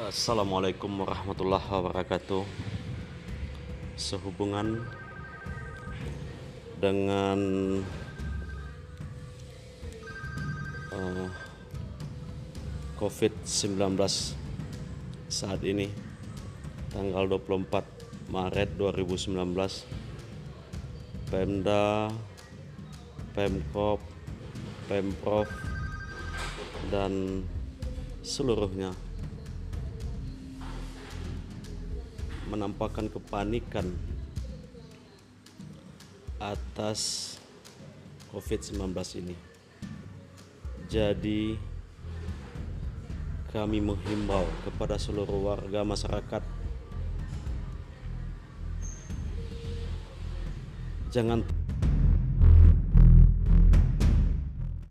Assalamualaikum warahmatullahi wabarakatuh. Sehubungan dengan uh, COVID-19 saat ini, tanggal 24 Maret 2019, Pemda, Pemkop, Pemprov, dan seluruhnya menampakkan kepanikan atas COVID-19 ini. Jadi kami menghimbau kepada seluruh warga masyarakat jangan